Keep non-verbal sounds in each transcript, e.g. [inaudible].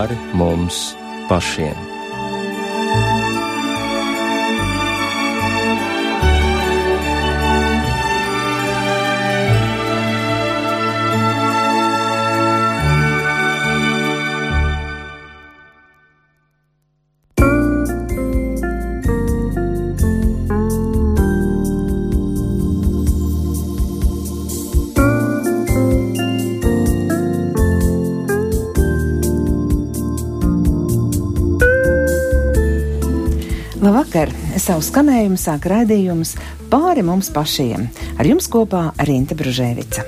pāri mums pašiem. Savu skanējumu sāk raidījums pāri mums pašiem. Ar jums kopā Rīta Bružēvica.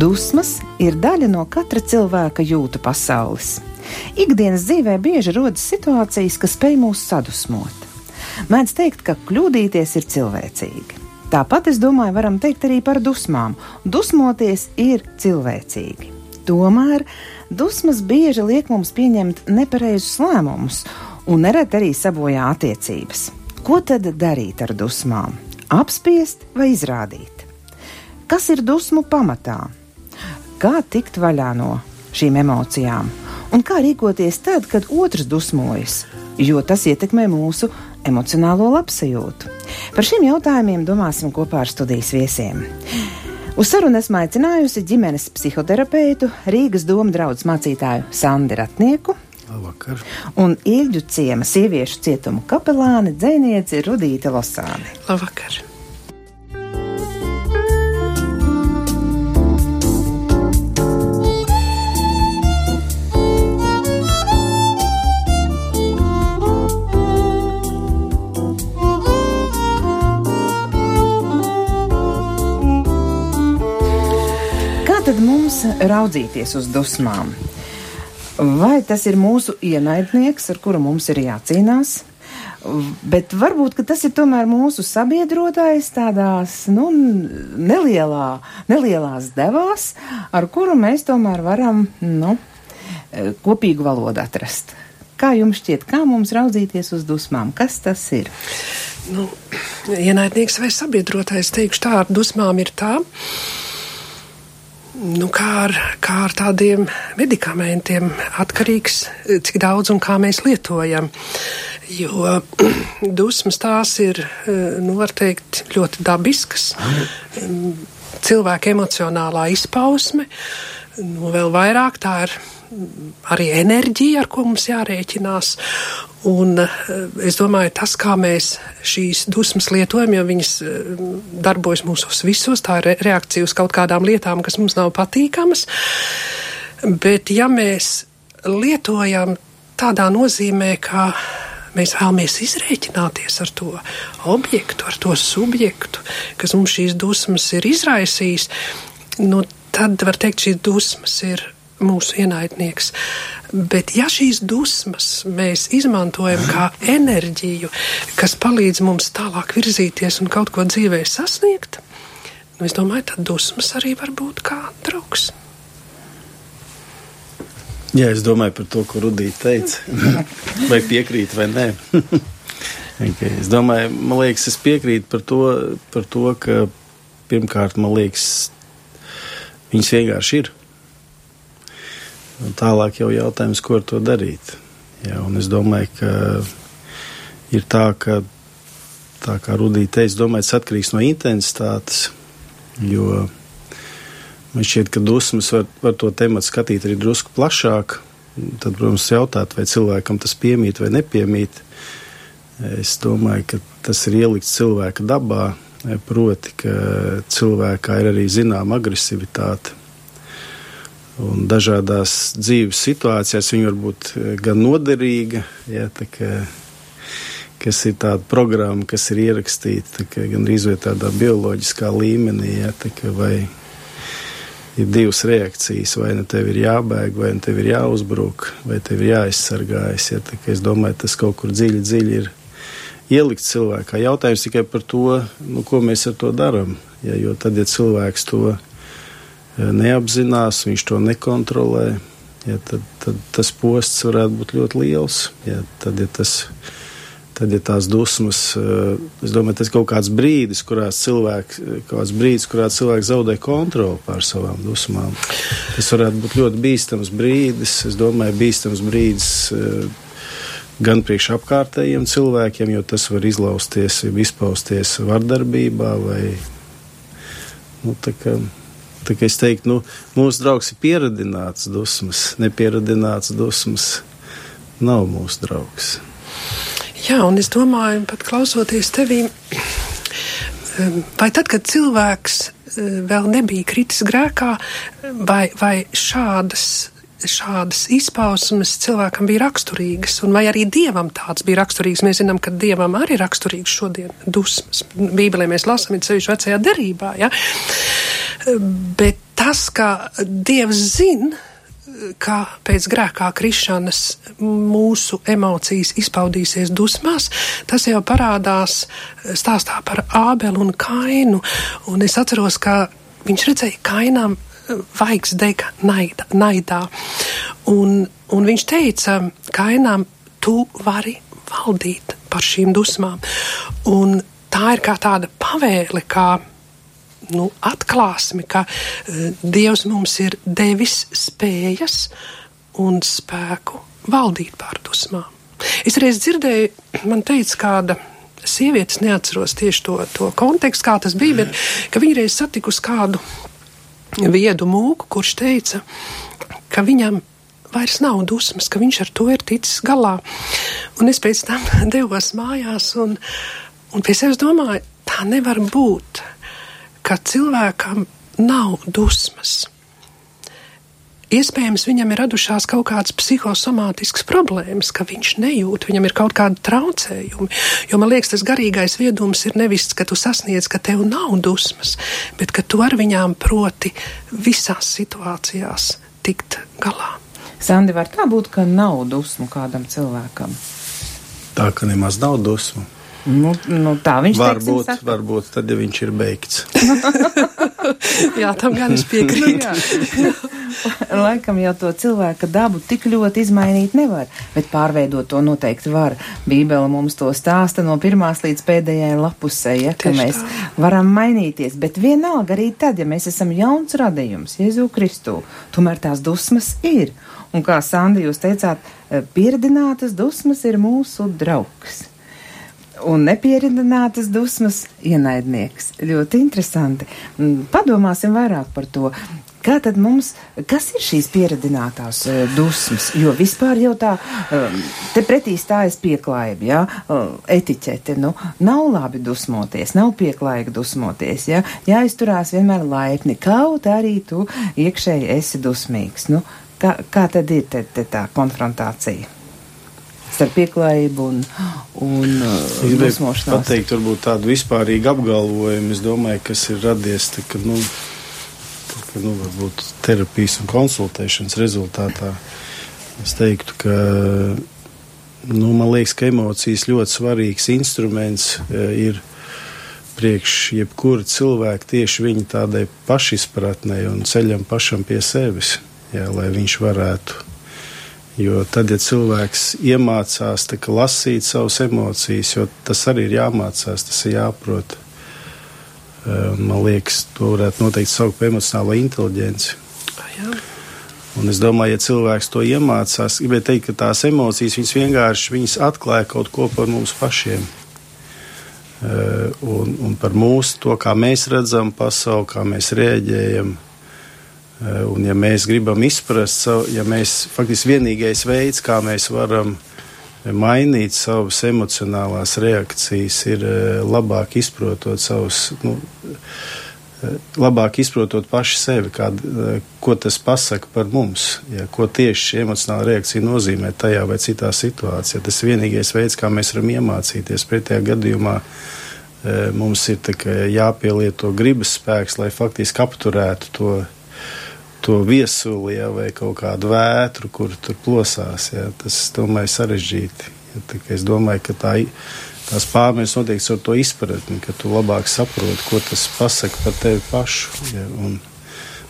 Dusmas ir daļa no katra cilvēka jūtu pasaules. Ikdienas dzīvē bieži rodas situācijas, kas spēj mūs sadusmot. Mēdz teikt, ka kļūdīties ir cilvēcīgi. Tāpat es domāju, varam teikt arī par dusmām. Dusmoties ir cilvēcīgi. Tomēr dusmas bieži liek mums pieņemt nepareizus lēmumus un nereti arī sabojā attiecības. Ko tad darīt ar dusmām? Apspiest vai izrādīt? Kas ir dusmu pamatā? Kā tikt vaļā no šīm emocijām? Un kā rīkoties tad, kad otrs dusmojas? Jo tas ietekmē mūsu emocionālo labsajūtu. Par šiem jautājumiem domāsim kopā ar studijas viesiem. Uz sarunu esmu aicinājusi ģimenes psihoterapeitu, Rīgas doma draugu mācītāju Sandru Ratnieku. Labvakar. Un Ilģu ciema sieviešu cietumu kapelāni dzēnieci Rudīte Losāni. Labvakar! Raudzīties uz dusmām? Vai tas ir mūsu ienaidnieks, ar kuru mums ir jācīnās? Bet varbūt tas ir tomēr mūsu sabiedrotais tādās nu, nelielā, nelielās devās, ar kuru mēs tomēr varam nu, kopīgu valodu atrast. Kā jums šķiet, kā mums raudzīties uz dusmām? Kas tas ir? Nu, ienaidnieks vai sabiedrotais, teikšu tā, ar dusmām ir tā, nu, kā, ar, kā ar tādiem medikamentiem, atkarīgs, cik daudz un kā mēs lietojam. Jo [clears throat] dusmas tās ir, nu, var teikt, ļoti dabiskas. Cilvēka emocionālā izpausme, nu, vēl vairāk tā ir arī enerģija, ar ko mums jārēķinās. Un eh, es domāju, tas, kā mēs šīs dusmas lietojam, jo viņas eh, darbojas mūsos visos, tā ir reakcija uz kaut kādām lietām, kas mums nav patīkamas. Bet ja mēs lietojam tādā nozīmē, ka mēs vēlamies izrēķināties ar to objektu, ar to subjektu, kas mums šīs dusmas ir izraisījis, nu, tad var teikt, šīs dusmas ir mūsu ienaidnieks. Bet ja šīs dusmas mēs izmantojam kā enerģiju, kas palīdz mums tālāk virzīties un kaut ko dzīvē sasniegt, nu, es domāju, tad dusmas arī var būt kā draugs. Jā, es domāju par to, ko Rudīte teica. [laughs] vai piekrīt vai nē. [laughs] okay. Es domāju, man liekas, es piekrītu par to, par to, ka pirmkārt, man liekas, viņas vienkārši ir. Un tālāk jau jautājums, ko ar to darīt. Jā, es domāju, ka ir tā, ka, tā kā Rudija teica, domāju, tas atkarīgs no intensitātes. Jo man šķiet, ka dusmas var, var to tematu skatīt arī drusku plašāk. Tad, protams, jautāt, vai cilvēkam tas piemīt vai nepiemīt. Es domāju, ka tas ir ielikts cilvēka dabā, proti, ka cilvēkā ir arī zināma agresivitāte. Un dažādās dzīves situācijās viņa var būt eh, gan noderīga, ja, kā, kas ir tāda programma, kas ir ierakstīta kā, gan arī tādā bioloģiskā līmenī, ja, kā, vai ir divas reakcijas, vai nu tev ir jābēg, vai nu tev ir jāuzbruk, vai tev ir jāaizsargājas. Ja, es domāju, tas kaut kur dziļi, dziļi ir ielikts cilvēkā. Jautājums tikai par to, nu, ko mēs ar to darām. Ja, jo tad, ja cilvēks to neapzinās, viņš to nekontrolē, ja, tad, tad tas posts varētu būt ļoti liels. Ja, tad, ja tas, Tad, ja tās dusmas, es domāju, tas ir kaut kāds brīdis, kurā cilvēks, kāds brīdis, kurā cilvēks zaudē kontroli pār savām dusmām. Tas varētu būt ļoti bīstams brīdis. Es domāju, bīstams brīdis gan priekš apkārtējiem cilvēkiem, jo tas var izlausties, izpausties vardarbībā vai nu, tā kā Tā kā es teiktu, nu, mūsu draugs ir pieradināts dusmas, nepieradināts dusmas nav mūsu draugs. Jā, un es domāju, pat klausoties tevī, vai tad, kad cilvēks vēl nebija kritis grēkā, vai, vai šādas šādas izpausmes cilvēkam bija raksturīgas, un vai arī dievam tāds bija raksturīgs. Mēs zinām, ka dievam arī ir raksturīgs šodien dusmas. Bībelē mēs lasām, ir sevišķi vecajā derībā. Ja? Bet tas, ka Dievs zina, kā pēc grēkā krišanas mūsu emocijas izpaudīsies dusmās, tas jau parādās stāstā par Ābelu un Kainu. Un es atceros, ka viņš redzēja Kainām vaigs dega naida, naidā. Un, un viņš teica Kainām, tu vari valdīt par šīm dusmām. Un tā ir kā tāda pavēle, kā nu, atklāsmi, ka uh, Dievs mums ir devis spējas un spēku valdīt pār dusmām. Es reiz dzirdēju, man teica kāda sieviete, neatceros tieši to, to kontekstu, kā tas bija, bet viņa reiz satikusi kādu viedu mūku, kurš teica, ka viņam vairs nav dusmas, ka viņš ar to ir ticis galā. Un es pēc tam [laughs] devos mājās un, un pie sevis domāju, tā nevar būt ka cilvēkam nav dusmas. Iespējams, viņam ir radušās kaut kādas psihosomātiskas problēmas, ka viņš nejūt, viņam ir kaut kādi traucējumi. Jo man liekas, tas garīgais viedums ir nevis, ka tu sasniedz, ka tev nav dusmas, bet ka tu ar viņām proti visās situācijās tikt galā. Sandi, var tā būt, ka nav dusmu kādam cilvēkam? Tā, ka nemaz nav dusmu. Nu, nu, tā viņš varbūt, teiksim, varbūt tad, ja viņš ir beigts. [laughs] jā, tam gan es piekrītu. Laikam jau to cilvēka dabu tik ļoti izmainīt nevar, bet pārveidot to noteikti var. Bībele mums to stāsta no pirmās līdz pēdējai lapusē, ja, ka Tieši mēs tā. varam mainīties, bet vienalga arī tad, ja mēs esam jauns radījums, Jēzu Kristu, tomēr tās dusmas ir. Un kā Sandi jūs teicāt, pieredinātas dusmas ir mūsu draugs un nepieredzinātas dusmas ienaidnieks. Ļoti interesanti. Mm, padomāsim vairāk par to. Kā tad mums, kas ir šīs pieredzinātās uh, dusmas? Jo vispār jau tā, uh, te pretī stājas pieklājība, jā, uh, etiķete, nu, nav labi dusmoties, nav pieklājīgi dusmoties, jā, jāizturās vienmēr laipni, kaut arī tu iekšēji esi dusmīgs. Nu, tā, kā tad ir te, te tā konfrontācija? Starp pieklājību un, un uh, dusmošanos. Pateikt, varbūt tādu vispārīgu apgalvojumu, es domāju, kas ir radies, tā, ka, nu, tā, ka, nu, varbūt terapijas un konsultēšanas rezultātā. Es teiktu, ka, nu, man liekas, ka emocijas ļoti svarīgs instruments e, ir priekš jebkura cilvēka tieši viņa tādai pašizpratnei un ceļam pašam pie sevis, jā, lai viņš varētu Jo tad, ja cilvēks iemācās kā, lasīt savas emocijas, jo tas arī ir jāmācās, tas ir jāprot. Man liekas, to varētu noteikti saukt par emocionālo inteligenci. Jā. Un es domāju, ja cilvēks to iemācās, gribētu teikt, ka tās emocijas viņas vienkārši viņas atklāja kaut ko par mums pašiem. Un, un par mūsu, to, kā mēs redzam pasauli, kā mēs rēģējam. Uh, un, ja mēs gribam izprast, ja mēs faktiski vienīgais veids, kā mēs varam mainīt savas emocionālās reakcijas, ir eh, labāk izprotot savus, nu, eh, labāk izprotot paši sevi, kā, ko tas pasaka par mums, ja, ko tieši šī emocionāla reakcija nozīmē tajā vai citā situācijā. Tas ir vienīgais veids, kā mēs varam iemācīties. Pretējā gadījumā mums ir jāpielieto gribas spēks, lai faktiski apturētu to to viesuli ja, vai kaut kādu vētru, kur tur plosās. Ja, tas, domāju, sarežģīti. Ja, tā, es domāju, ka tā, tās pārmaiņas notiek ar to izpratni, ka tu labāk saproti, ko tas pasaka par tevi pašu. Ja,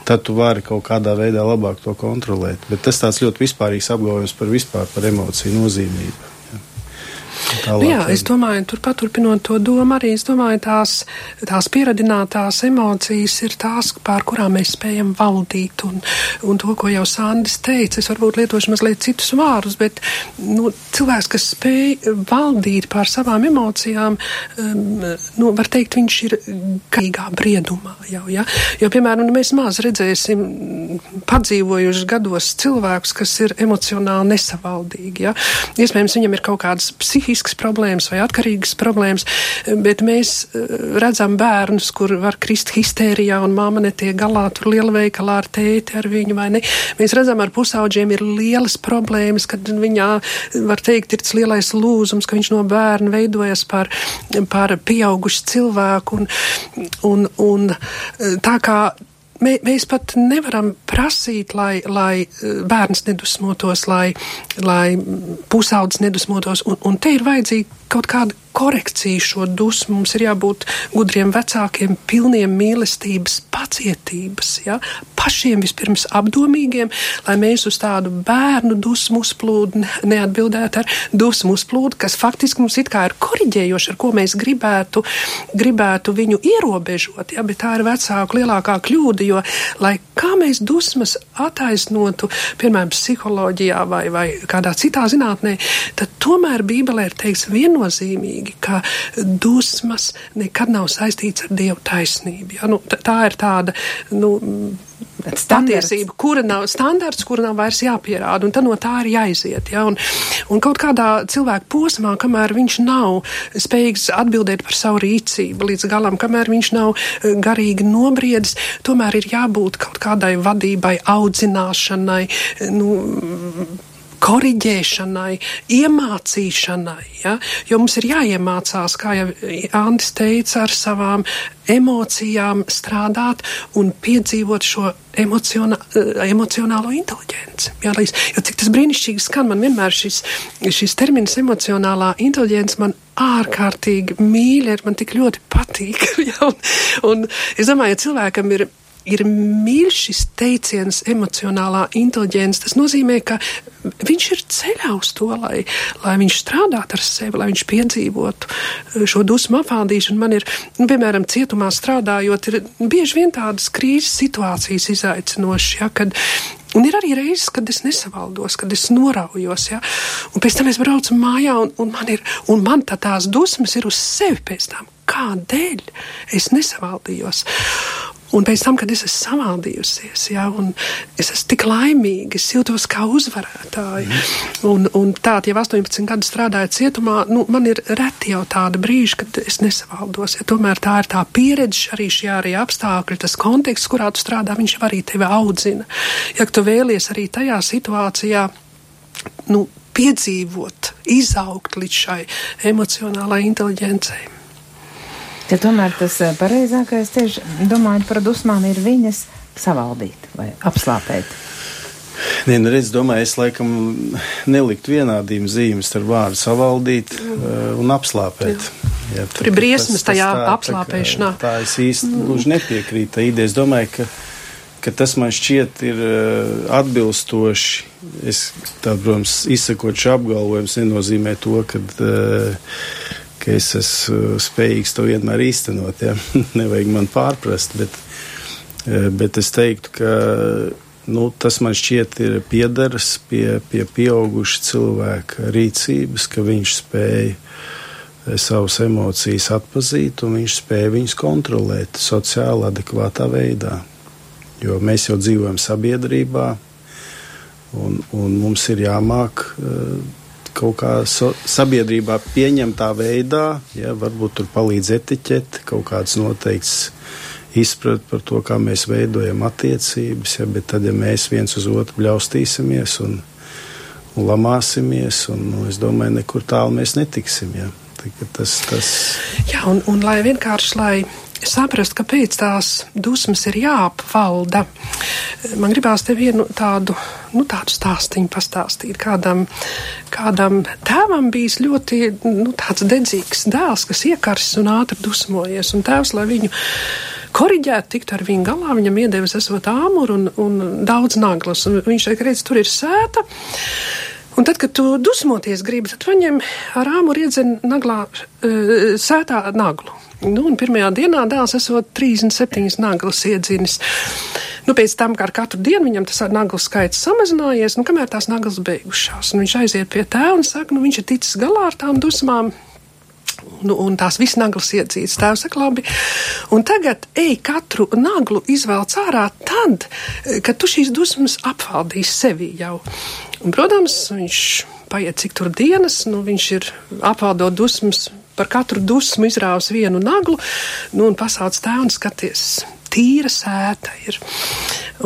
tad tu vari kaut kādā veidā labāk to kontrolēt. Bet tas tāds ļoti vispārīgs apgalvojums par vispār par emociju nozīmību. Ja. Nu jā, es domāju, turpat turpinot to domu, arī es domāju, tās, tās pieradinātās emocijas ir tās, pār kurām mēs spējam valdīt. Un, un to, ko jau Sandis teica, es varbūt lietošu mazliet citus vārdus, bet nu, cilvēks, kas spēj valdīt pār savām emocijām, um, nu, var teikt, viņš ir gaigā briedumā jau, ja? Jo, piemēram, nu, mēs maz redzēsim padzīvojuši gados cilvēkus, kas ir emocionāli nesavaldīgi, ja? Iespējams, viņam ir kaut kādas psihiskas problēmas vai atkarīgas problēmas, bet mēs eh, redzam bērnus, kur var krist histērijā un māma netiek galā tur lielveikalā ar tēti ar viņu vai ne. Mēs redzam, ar pusauģiem ir lielas problēmas, kad viņā, var teikt, ir tas lielais lūzums, ka viņš no bērna veidojas par, par pieaugušu cilvēku un, un, un tā kā Mē, mēs pat nevaram prasīt, lai, lai eh, bērns nedusmotos, lai, lai pusaudzis nedusmotos, un, un te ir vajadzīga kaut kāda korekcija šo dusmu. Mums ir jābūt gudriem vecākiem, pilniem mīlestības, pacietības, ja? pašiem vispirms apdomīgiem, lai mēs uz tādu bērnu dusmu uzplūdu neatbildētu ar dusmu uzplūdu, kas faktiski mums it kā ir koriģējoši, ar ko mēs gribētu, gribētu viņu ierobežot, ja? bet tā ir vecāku lielākā kļūda, jo lai kā mēs dusmas attaisnotu, piemēram, psiholoģijā vai, vai kādā citā zinātnē, tad tomēr Bībelē ir teiks viennozīmīgi, ka dusmas nekad nav saistīts ar Dievu taisnību. Ja? Nu, tā ir tāda, nu, patiesība, kura nav standarts, kura nav vairs jāpierāda, un tad no tā ir jāiziet. Ja? Un, un kaut kādā cilvēka posmā, kamēr viņš nav spējīgs atbildēt par savu rīcību līdz galam, kamēr viņš nav eh, garīgi nobriedis, tomēr ir jābūt kaut kādai vadībai, audzināšanai. Nu, koriģēšanai, iemācīšanai. Ja? Jo mums ir jāiemācās, kā jau Andris teica, ar savām emocijām strādāt un piedzīvot šo emocionā, emocionālo inteliģenci. Jā, lai, jo cik tas brīnišķīgi skan, man vienmēr šis, šis termins emocionālā inteliģence man ārkārtīgi mīļa, man tik ļoti patīk. [laughs] Ja? Un, un es domāju, ja cilvēkam ir ir mīļš šis teiciens, emocionālā inteliģence. Tas nozīmē, ka viņš ir ceļā uz to, lai, lai viņš strādātu ar sevi, lai viņš piedzīvotu eh, šo dusmu apvaldīšanu. Man ir, nu, piemēram, cietumā strādājot, ir bieži vien tādas krīzes situācijas izaicinošas, ja, kad Un ir arī reizes, kad es nesavaldos, kad es noraujos, ja? un pēc tam es braucu mājā, un, un man ir, un man tā tās dusmas ir uz sevi pēc tam. Kādēļ es nesavaldījos? Un pēc tam, kad es esmu savaldījusies, ja, es esmu tik laimīga, es jūtos kā uzvarētāja. Mm. Un, un tā, jau 18 gadu strādājot cietumā, nu, man ir reti jau tāda brīža, kad es nesavaldos. Ja, tomēr tā ir tā pieredze, arī šie arī apstākļi, tas konteksts, kurā tu strādā, viņš jau arī tevi audzina. Ja tu vēlies arī tajā situācijā, nu, piedzīvot, izaugt līdz šai emocionālai inteliģencei. Ja tomēr tas eh, pareizākais tieši domājot par dusmām ir viņas savaldīt vai apslāpēt. Nē, nu redz, domāju, es laikam neliktu vienādību zīmes ar vārdu savaldīt uh, un apslāpēt. Jā, Tur ir briesmas tajā tā, apslāpēšanā. Tā, tā es īsti mm. nepiekrītu. Tā ideja, es domāju, ka, ka tas man šķiet ir uh, atbilstoši. Es tā, protams, izsakošu apgalvojums nenozīmē to, ka uh, ka es esmu spējīgs to vienmēr īstenot. Ja? [laughs] Nevajag man pārprast, bet, eh, bet es teiktu, ka nu, tas man šķiet ir piedars pie, pie pieauguša cilvēka rīcības, ka viņš spēja eh, savas emocijas atpazīt un viņš spēja viņus kontrolēt sociāli adekvātā veidā. Jo mēs jau dzīvojam sabiedrībā, un, un mums ir jāmāk uh, kaut kā so, sabiedrībā pieņemtā veidā, ja, varbūt tur palīdz etiķeti, kaut kāds noteikts izprat par to, kā mēs veidojam attiecības, ja, bet tad, ja mēs viens uz otru bļaustīsimies un, un lamāsimies, un, nu, es domāju, nekur tālu mēs netiksim, ja. Tas, tas... Jā, un, un lai vienkārši, lai saprast, kāpēc tās dusmas ir jāapvalda. Man gribās te vienu tādu, nu, tādu stāstīņu pastāstīt. Kādam, kādam tēvam bijis ļoti nu, dedzīgs dēls, kas iekarsis un ātri dusmojies. Un tēvs, lai viņu koriģētu, tikt ar viņu galā, viņam iedevis esot āmuru un, un daudz naglas. Un viņš teica, redz, tur ir sēta. Un tad, kad tu dusmoties gribi, tad viņam ar āmuru iedzen naglā, uh, sētā naglu. Nu, un pirmajā dienā dēls esot 37 naglas iedzinis. Nu, pēc tam, kā ar katru dienu viņam tas naglas skaits samazinājies, nu, kamēr tās naglas beigušās. Un viņš aiziet pie tēva un saka, nu, viņš ir ticis galā ar tām dusmām. Nu, un tās visas naglas iedzītas. Tēvs saka, labi. Un tagad ej katru naglu izvēlc ārā tad, kad tu šīs dusmas apvaldīsi sevi jau. Un, protams, viņš paiet cik tur dienas, nu, viņš ir apvaldot dusmas par katru dusmu izrāvis vienu naglu, nu, un pasauc tēvu un skaties, tīra sēta ir.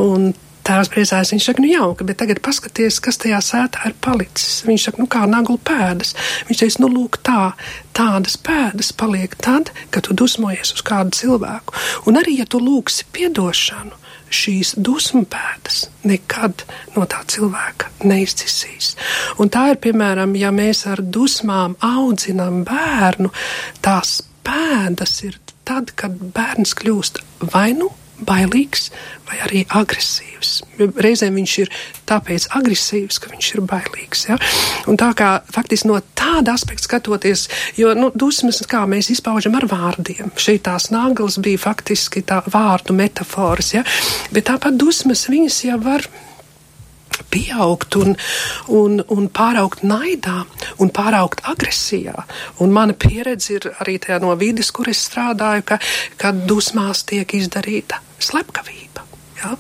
Un Tēvs priecājas, viņš saka, nu jauka, bet tagad paskaties, kas tajā sētā ir palicis. Viņš saka, nu kā naglu pēdas. Viņš teica, nu lūk, tā, tādas pēdas paliek tad, kad tu dusmojies uz kādu cilvēku. Un arī, ja tu lūksi piedošanu, šīs dusmu pēdas nekad no tā cilvēka neizcisīs. Un tā ir, piemēram, ja mēs ar dusmām audzinām bērnu, tās pēdas ir tad, kad bērns kļūst vai nu bailīgs vai arī agresīvs. Reizēm viņš ir tāpēc agresīvs, ka viņš ir bailīgs. Ja? Un tā kā faktiski no tāda aspekta skatoties, jo nu, dusmas, kā mēs izpaužam ar vārdiem, šeit tās naglas bija faktiski tā vārdu metaforas, ja? bet tāpat dusmas viņas jau var pieaugt un, un, un pāraugt naidā un pāraugt agresijā. Un mana pieredze ir arī tajā no vides, kur es strādāju, ka, ka dusmās tiek izdarīta slepkavība. Ja?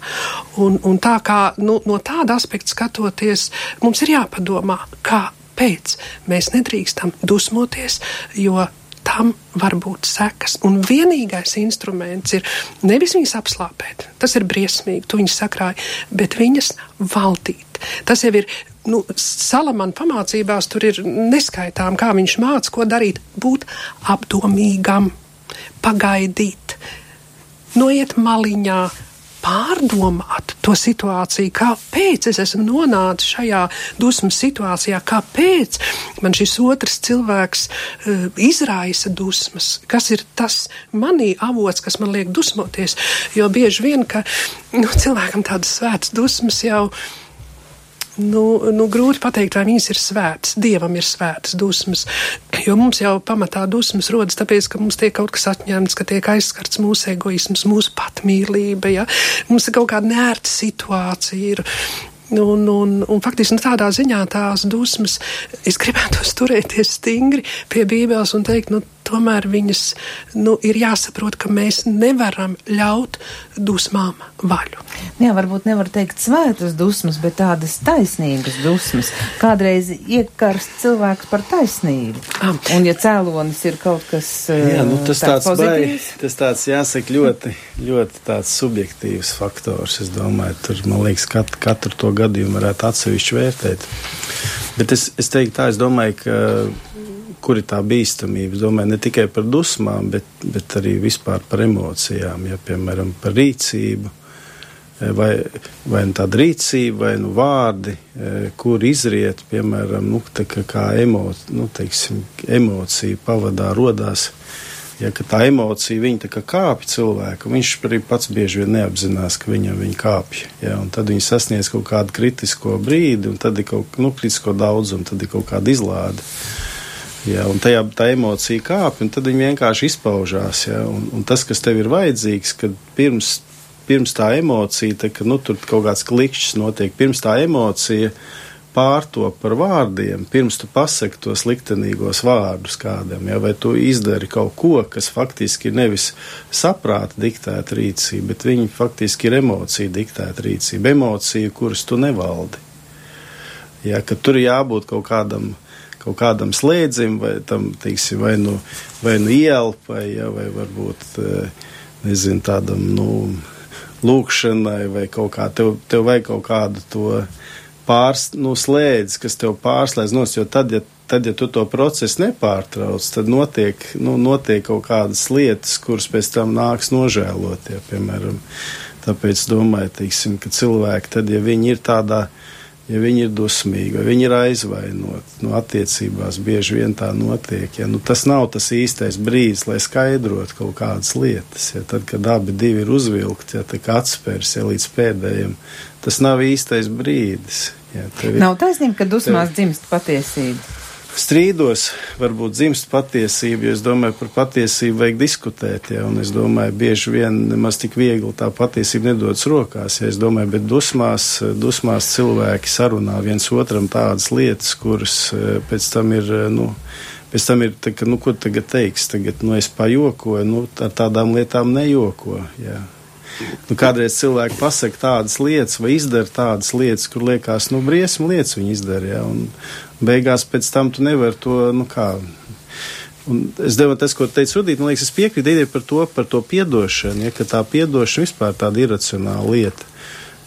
Un, un tā kā nu, no tāda aspekta skatoties, mums ir jāpadomā, kāpēc mēs nedrīkstam dusmoties, jo tam var būt sekas. Un vienīgais instruments ir nevis viņas apslāpēt, tas ir briesmīgi, tu viņas sakrāji, bet viņas valdīt. Tas jau ir. Nu, Salamana pamācībās tur ir neskaitām, kā viņš māca, ko darīt. Būt apdomīgam, pagaidīt, noiet maliņā, pārdomāt to situāciju, kāpēc es esmu nonācis šajā dusmu situācijā, kāpēc man šis otrs cilvēks uh, izraisa dusmas, kas ir tas manī avots, kas man liek dusmoties. Jo bieži vien, ka nu, cilvēkam tādas svētas dusmas jau ir Nu, nu, grūti pateikt, vai viņas ir svētas. Dievam ir svētas dusmas. Jo mums jau pamatā dusmas rodas tāpēc, ka mums tiek kaut kas atņemts, ka tiek aizskarts mūsu egoisms, mūsu patmīlība. Ja? Mums ir kaut kāda nērta situācija. Ir. Un, un, un faktiski nu, tādā ziņā tās dusmas, es gribētu [laughs] turēties stingri pie Bībeles un teikt, nu, tomēr viņas nu, ir jāsaprot, ka mēs nevaram ļaut dusmām vaļu. Jā, varbūt nevar teikt svētas dusmas, bet tādas taisnīgas dusmas. Kādreiz iekarst cilvēks par taisnību. Ah. Un ja cēlonis ir kaut kas Jā, nu, tas tāds, tāds. Bai, tas tāds jāsaka ļoti, ļoti tāds subjektīvs faktors. Es domāju, tur, man liekas, kat, katru to gadījumu varētu atsevišķi vērtēt. Bet es, es teiktu tā, es domāju, ka kur ir tā bīstamība. Es domāju, ne tikai par dusmām, bet, bet arī vispār par emocijām, ja, piemēram, par rīcību. Eh, vai, vai nu tāda rīcība, vai nu vārdi, eh, kur izriet, piemēram, nu, kā, kā emo, nu, teiksim, emocija pavadā rodās. Ja tā emocija viņa kā kāpj cilvēku, viņš arī pats bieži vien neapzinās, ka viņam viņa kāpj. Ja, tad viņi sasniedz kaut kādu kritisko brīdi, un tad ir kaut kāda nu, kritisko daudzumu, tad ir kaut kāda izlāde. Ja, un tajā tā emocija kāpj, un tad viņi vienkārši izpaužās. Ja, un, un tas, kas tev ir vajadzīgs, kad pirms, pirms tā emocija, te, ka nu, tur kaut kāds klikšķis notiek, pirms tā emocija pārtop par vārdiem, pirms tu pasaki tos liktenīgos vārdus kādam, ja, vai tu izdari kaut ko, kas faktiski ir nevis saprāta diktēta rīcība, bet viņi faktiski ir emocija diktēta rīcība, emocija, kuras tu nevaldi. Ja, tur jābūt kaut kādam kaut kādam slēdzim, vai tam, teiksim, vai nu, vai nu ielpai, ja, vai varbūt, eh, nezinu, tādam, nu, lūkšanai, vai kaut kā, tev, tev vajag kaut kādu to pārs, nu, slēdzi, kas tev pārslēdz nos, jo tad, ja, tad, ja tu to procesu nepārtrauc, tad notiek, nu, notiek kaut kādas lietas, kuras pēc tam nāks nožēlot, ja, piemēram, tāpēc domāju, teiksim, ka cilvēki, tad, ja viņi ir tādā, ja viņi ir dusmīgi, vai viņi ir aizvainoti. Nu, attiecībās bieži vien tā notiek. Ja? Nu, tas nav tas īstais brīdis, lai skaidrotu kaut kādas lietas. Ja? Tad, kad abi ir uzvilkti, ja tā kā atspērs ja, līdz pēdējiem, tas nav īstais brīdis. Jā, tev ir, Nav taisnība, ka dusmās dzimst patiesība. Strīdos varbūt dzimst patiesība, jo es domāju, par patiesību vajag diskutēt, ja, un es domāju, bieži vien nemaz tik viegli tā patiesība nedodas rokās, ja es domāju, bet dusmās, dusmās cilvēki sarunā viens otram tādas lietas, kuras eh, pēc tam ir, eh, nu, pēc tam ir, tā, ka, nu, ko tagad teiks, tagad, nu, es pajokoju, nu, ar tādām lietām nejoko, jā. Nu, kādreiz cilvēki pasaka tādas lietas vai izdara tādas lietas, kur liekas, nu, briesmu lietas viņi izdara, ja, un beigās pēc tam tu nevari to, nu, kā. Un es devu tas, ko teicu Rudīt, man liekas, es piekrītu ideja par to, par to piedošanu, ja, ka tā piedošana vispār tāda iracionāla lieta.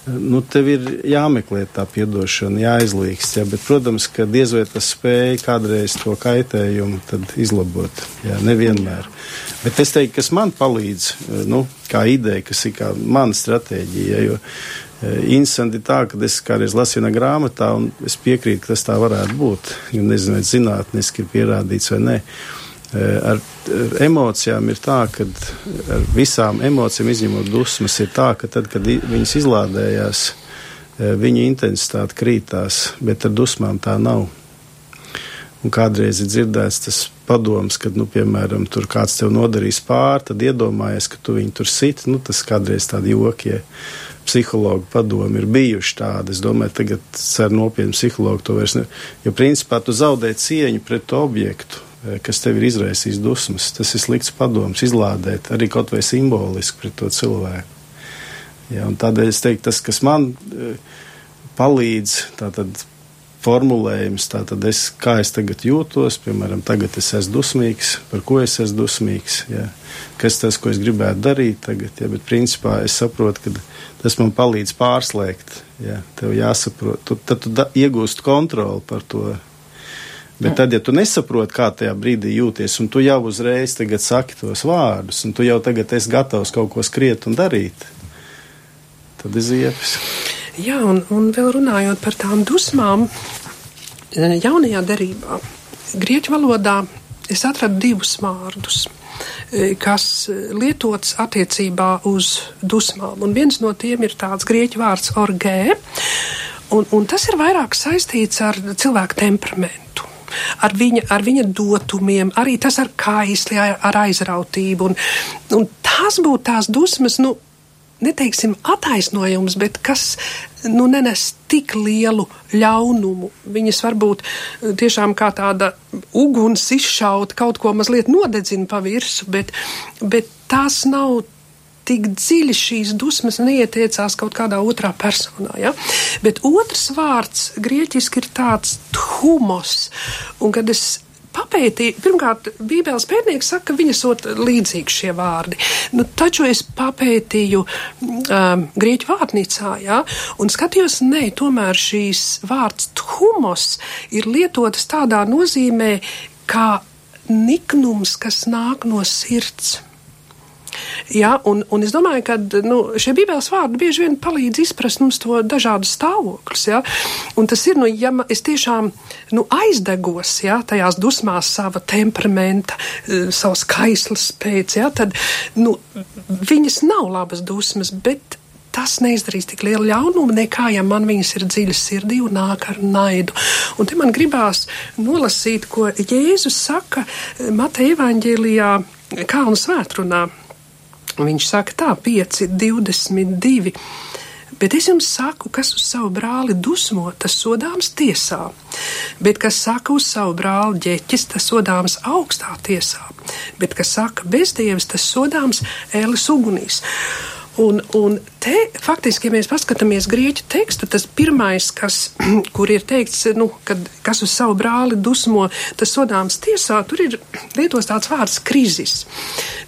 Nu, tev ir jāmeklē tā piedošana, jāizlīgst, ja, bet, protams, ka diez vai tas spēja kādreiz to kaitējumu izlabot. Jā, nevienmēr. Bet es teiktu, kas man palīdz, nu, kā ideja, kas ir kā mana stratēģija, jo Interesanti tā, ka es kādreiz lasīju vienā grāmatā, un es piekrītu, ka tas tā varētu būt. Jo nezinu, vai zinātniski ir pierādīts vai nē. Ar, ar emocijām ir tā, ka ar visām emocijām, izņemot dusmas, ir tā, ka tad, kad viņas izlādējās, viņa intensitāte krītās, bet ar dusmām tā nav. Un kādreiz ir dzirdēts tas padoms, kad, nu, piemēram, tur kāds tev nodarīs pāri, tad iedomājies, ka tu viņu tur sit. Nu, tas kādreiz tādi joki. Ja psihologu padomi ir bijuši tādi. Es domāju, tagad ar nopietnu psihologu to vairs ne. Jo principā tu zaudē cieņu pret objektu, kas tev ir izraisījis dusmas. Tas ir slikts padoms, izlādēt arī kaut vai simboliski pret to cilvēku. Ja, tādēļ es teiktu, tas, kas man palīdz, tātad formulējums, tātad es, kā es tagad jūtos, piemēram, tagad es esmu dusmīgs, par ko es esmu dusmīgs, ja, kas tas, ko es gribētu darīt tagad, ja, bet principā es saprotu, ka tas man palīdz pārslēgt. Ja, tev jāsaprot, tu, tad tu da, iegūst kontroli par to. Bet tad, ja tu nesaproti, kā tajā brīdī jūties, un tu jau uzreiz saki tos vārdus, un tu jau tagad esi gatavs kaut ko skriet un darīt, tad ir ziepes. Jā, un, un vēl runājot par tām dusmām, eh, jaunajā derībā, grieķu valodā es atradu divus vārdus. E, kas lietots attiecībā uz dusmām. Un viens no tiem ir tāds grieķu vārds orgē, un, un tas ir vairāk saistīts ar cilvēku temperamentu ar viņa, ar viņa dotumiem, arī tas ar kaisli, ar, ar aizrautību. Un, un tās būtu tās dusmas, nu, neteiksim, attaisnojums, bet kas nu, nenes tik lielu ļaunumu. Viņas varbūt eh, tiešām kā tāda uguns izšaut, kaut ko mazliet nodedzina pa virsmu, bet, bet tās nav tik dziļi šīs dusmas neietiecās kaut kādā otrā personā. Ja? Bet otrs vārds grieķiski ir tāds humos, un kad es papētīju, pirmkārt, Bībeles pētnieks saka, ka viņas ot līdzīgi šie vārdi. Nu, taču es papētīju um, grieķu vārnīcā, jā, un skatījos, nē, tomēr šīs vārds humos ir lietotas tādā nozīmē, kā niknums, kas nāk no sirds. Ja, un, un es domāju, ka nu, šie bībeles vārdi bieži vien palīdz izprast mums to dažādu stāvokļus. Ja, un tas ir, nu, ja es tiešām nu, aizdegos ja, tajās dusmās sava temperamenta, eh, savas kaislas pēc, ja, tad nu, viņas nav labas dusmas, bet tas neizdarīs tik lielu ļaunumu, nekā ja man viņas ir dziļas sirdī un nāk ar naidu. Un te man gribās nolasīt, ko Jēzus saka Mateja evaņģēlijā Kalnu svētrunā. Viņš saka tā, 5, 22. Bet es jums saku, kas uz savu brāli dusmo, tas sodāms tiesā, bet kas saka uz savu brāli ģeķis, tas sodāms augstā tiesā, bet kas saka bezdievis, tas sodāms ēles ugunīs. Un, un te faktiski, ja mēs paskatāmies grieķu tekstu, tas pirmais, kas, [clears throat] kur ir teikts, nu, kad, kas uz savu brāli dusmo, tas sodāms tiesā, tur ir lietos tāds vārds krizis.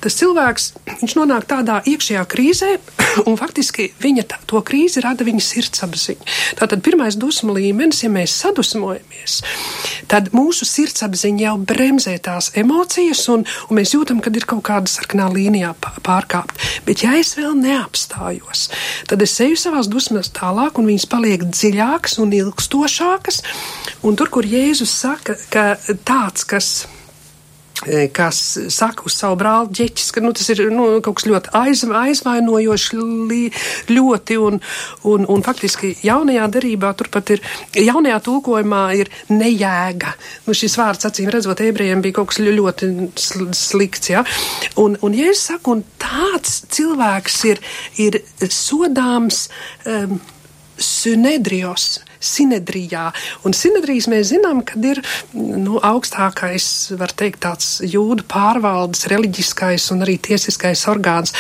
Tas cilvēks, viņš nonāk tādā iekšējā krīzē, [clears throat] un faktiski viņa tā, to krīzi rada viņa sirdsapziņa. Tātad pirmais dusmu līmenis, ja mēs sadusmojamies, tad mūsu sirdsapziņa jau bremzē tās emocijas, un, un mēs jūtam, kad ir kaut kāda sarkanā līnijā pārkāpt. Bet ja es vēl ne neapstājos. Tad es eju savās dusmās tālāk, un viņas paliek dziļākas un ilgstošākas. Un tur, kur Jēzus saka, ka tāds, kas E, kas saka uz savu brāli ģeķis, ka nu, tas ir nu, kaut kas ļoti aiz, aizvainojošs, ļoti, un, un, un faktiski jaunajā derībā turpat ir, jaunajā tulkojumā ir nejēga. Nu, šis vārds, acīm redzot, ebrejiem bija kaut kas ļoti slikts, ja? Un, un ja es saku, un tāds cilvēks ir, ir sodāms um, synedrios, Sinedrijā. Un Sinedrijas mēs zinām, ka ir nu, augstākais, var teikt, tāds jūdu pārvaldes, reliģiskais un arī tiesiskais orgāns.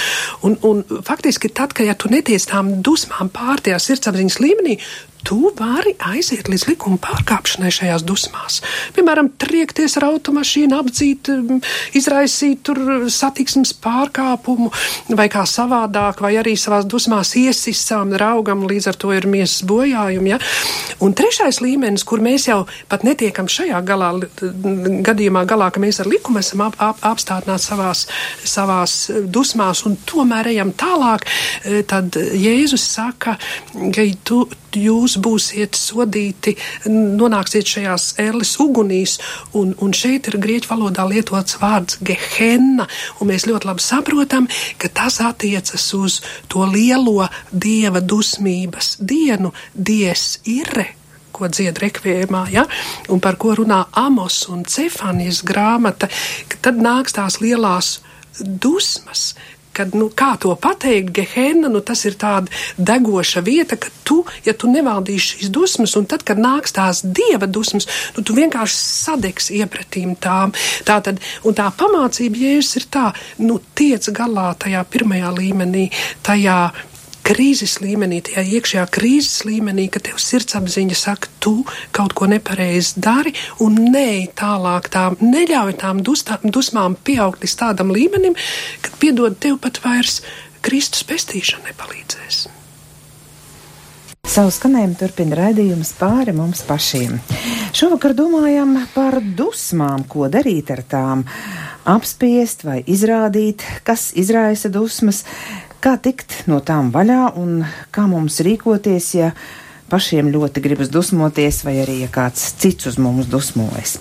Un, un faktiski tad, kad ja tu netiec tām dusmām pār tajā sirdsapziņas līmenī, tu vari aiziet līdz likuma pārkāpšanai šajās dusmās. Piemēram, triekties ar automašīnu, apdzīt, mm, izraisīt tur satiksmes pārkāpumu vai kā savādāk, vai arī savās dusmās iesist savam draugam, līdz ar to ir miesas bojājumi. Ja? Un trešais līmenis, kur mēs jau pat netiekam šajā galā, gadījumā galā, ka mēs ar likumu esam ap, ap, apstādināti savās, savās dusmās un tomēr ejam tālāk, eh, tad Jēzus saka, ka tu, jūs būsiet sodīti, nonāksiet šajās ēles ugunīs, un, un šeit ir grieķu valodā lietots vārds gehenna, un mēs ļoti labi saprotam, ka tas attiecas uz to lielo dieva dusmības dienu, dies irre, ko dzied rekvijumā, ja? un par ko runā Amos un Cefanijas grāmata, tad nāks tās lielās dusmas, kad, nu, kā to pateikt, gehenna, nu, tas ir tāda degoša vieta, ka tu, ja tu nevaldīsi šīs dusmas, un tad, kad nāks tās dieva dusmas, nu, tu vienkārši sadegs iepratīm tām. Tā tad, un tā pamācība, jēzus ir tā, nu, tiec galā tajā pirmajā līmenī, tajā krīzes līmenī, tajā iekšējā krīzes līmenī, ka tev sirdsapziņa saka, tu kaut ko nepareizi dari, un nē, tālāk tām neļauj tām dustā, dusmām pieaugt līdz tādam līmenim, kad piedod tev pat vairs Kristus pestīšana nepalīdzēs. Savu skanējumu turpina raidījums pāri mums pašiem. Šovakar domājam par dusmām, ko darīt ar tām, apspiest vai izrādīt, kas izraisa dusmas, Kā tikt no tām vaļā un kā mums rīkoties, ja pašiem ļoti gribas dusmoties, vai arī ja kāds cits uz mums dusmojas?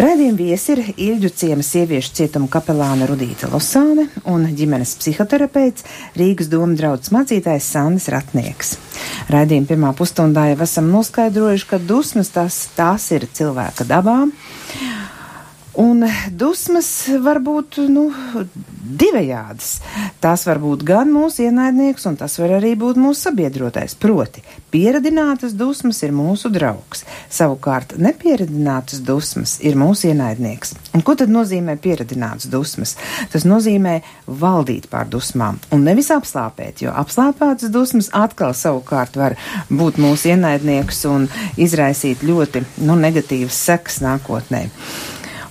Raidījuma viesi ir Ilģu ciema sieviešu cietuma kapelāna Rudīta Losāne un ģimenes psihoterapeits Rīgas doma draudzes mācītājs Sandis Ratnieks. Raidījuma pirmā pusstundā jau esam noskaidrojuši, ka dusmas tās, tās ir cilvēka dabām Un dusmas var būt nu, divējādas. Tās var būt gan mūsu ienaidnieks, un tas var arī būt mūsu sabiedrotais. Proti, pieradinātas dusmas ir mūsu draugs, savukārt nepieradinātas dusmas ir mūsu ienaidnieks. Un ko tad nozīmē pieradinātas dusmas? Tas nozīmē valdīt pār dusmām un nevis apslāpēt, jo apslāpētas dusmas atkal savukārt var būt mūsu ienaidnieks un izraisīt ļoti nu, negatīvas sekas nākotnē.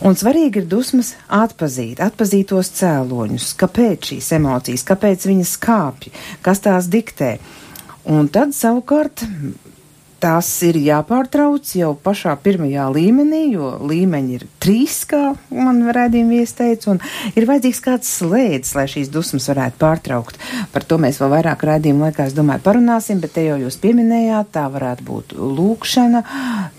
Un svarīgi ir dusmas atpazīt, atpazīt tos cēloņus, kāpēc šīs emocijas, kāpēc viņas kāpj, kas tās diktē. Un tad savukārt tās ir jāpārtrauc jau pašā pirmajā līmenī, jo līmeņi ir trīs, kā man rādījuma viesteica, un ir vajadzīgs kāds slēdz, lai šīs dusmas varētu pārtraukt. Par to mēs vēl vairāk rādījuma laikā, es domāju, parunāsim, bet te jau jūs pieminējāt, tā varētu būt lūkšana,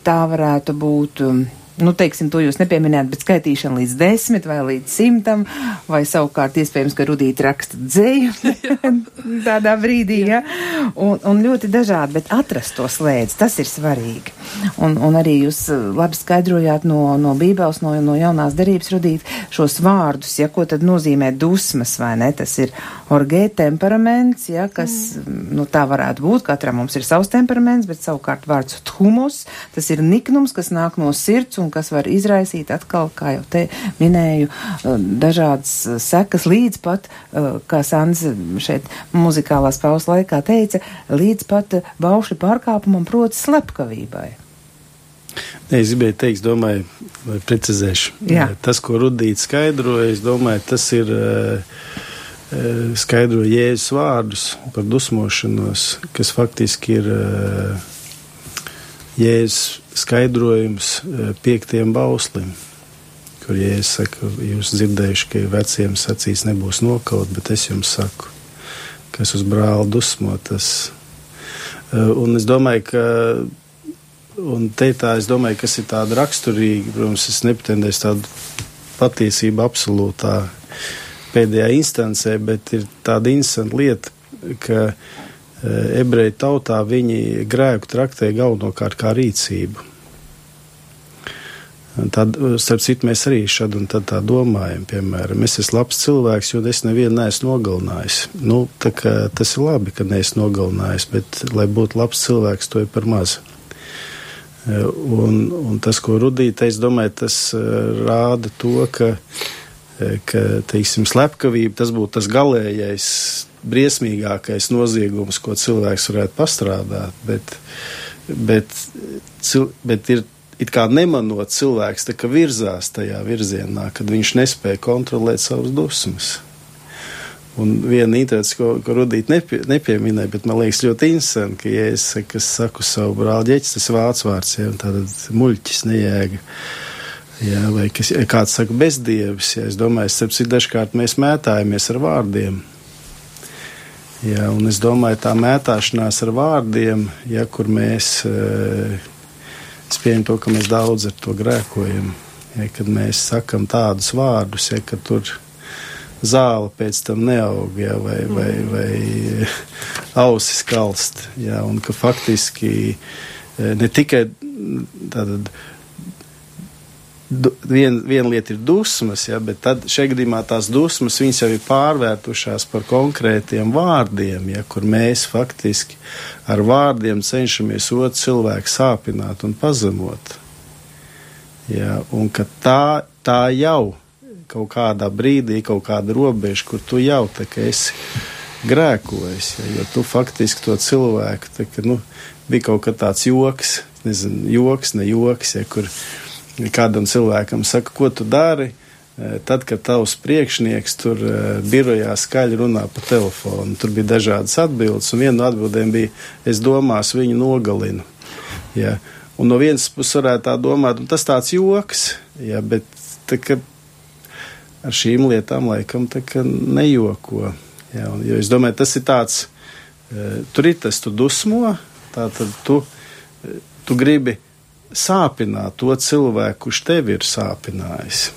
tā varētu būt. Um, nu, teiksim, to jūs nepieminējāt, bet skaitīšana līdz desmit vai līdz simtam, vai savukārt iespējams, ka Rudīta raksta dzēju [laughs] tādā brīdī, ja? un, un ļoti dažādi, bet atrast to slēdzi, tas ir svarīgi. Un, un arī jūs uh, labi skaidrojāt no, no Bībeles, no, no jaunās derības Rudīt šos vārdus, ja, ko tad nozīmē dusmas, vai ne, tas ir orgē temperaments, ja, kas, mm. nu, tā varētu būt, katram mums ir savs temperaments, bet savukārt vārds humus, tas ir niknums, kas nāk no sirds un kas var izraisīt atkal, kā jau te minēju, uh, dažādas uh, sekas līdz pat, kā Sans šeit muzikālās pauzes laikā teica, līdz pat baušļu pārkāpumam, proti slepkavībai. Ne, es gribēju teikt, domāju, vai precizēšu. Jā. Tas, ko Rudīts skaidroja, es domāju, tas ir skaidro Jēzus vārdus par dusmošanos, kas faktiski ir Jēzus skaidrojums piektiem bauslim, kur Jēzus saka, jūs dzirdējuši, ka veciem sacīs nebūs nokaut, bet es jums saku, kas uz brāli dusmo tas. Un es domāju, ka Un te tā, es domāju, kas ir tāda raksturīga, protams, es nepretendēšu tādu patiesība absolūtā pēdējā instancē, bet ir tāda interesanta lieta, ka uh, ebreju tautā viņi grēku traktē galvenokārt kā rīcību. Tad, starp citu, mēs arī šad un tad tā domājam, piemēram, es esmu labs cilvēks, jo es nevienu neesmu nogalinājis. Nu, kā, tas ir labi, ka neesmu nogalinājis, bet, lai būtu labs cilvēks, to ir par maz. E, un, un tas, ko Rudīte, es domāju, tas e, rāda to, ka, e, ka teiksim, slepkavība tas būtu tas galīgais, briesmīgākais noziegums, ko cilvēks varētu pastrādāt. Bet, bet, bet ir it kā nemanot cilvēks virzās tajā virzienā, kad viņš nespēja kontrolēt savas dusmas. Un viena interesanta, ko, ko Rudīt nepie, nepieminēja, bet man liekas ļoti interesanti, ka, ja es, saku, savu brāli ģeķis, tas ir vācu vārds, ja tātad muļķis nejēga. Jā, vai kas, kāds saka bezdievis, ja es domāju, es saprotu, dažkārt mēs mētājamies ar vārdiem. Jā, un es domāju, tā mētāšanās ar vārdiem, ja kur mēs uh, Es pieņemu to, ka mēs daudz ar to grēkojam. Ja, kad mēs sakam tādus vārdus, ja, ka tur zāle pēc tam neaug, ja, vai, vai, mm. vai [laughs] ausis kalst. Ja, un ka faktiski eh, ne tikai tātad viena vien lieta ir dusmas, ja, bet tad šajā gadījumā tās dusmas jau ir pārvērtušās par konkrētiem vārdiem, ja, kur mēs faktiski ar vārdiem cenšamies otru cilvēku sāpināt un pazemot. Ja, un tā, tā jau kaut kādā brīdī, kaut kāda robeža, kur tu jau esi grēkojis, ja, jo tu faktiski to cilvēku, tā, ka, nu, bija kaut kā tāds joks, nezinu, joks, ne joks, ja, kur kādam cilvēkam saka, ko tu dari, e, tad, kad tavs priekšnieks tur e, birojā skaļi runā pa telefonu. Tur bija dažādas atbildes, un viena no atbildēm bija, es domās, viņu nogalinu. Ja. Un no vienas puses varētu tā domāt, un tas tāds joks, ja, bet tā, ar šīm lietām laikam nejoko. Ja, un, jo es domāju, tas ir tāds, e, tur ir tas, tu dusmo, tā tad tu, tu gribi sāpināt to cilvēku, kurš tevi ir sāpinājis.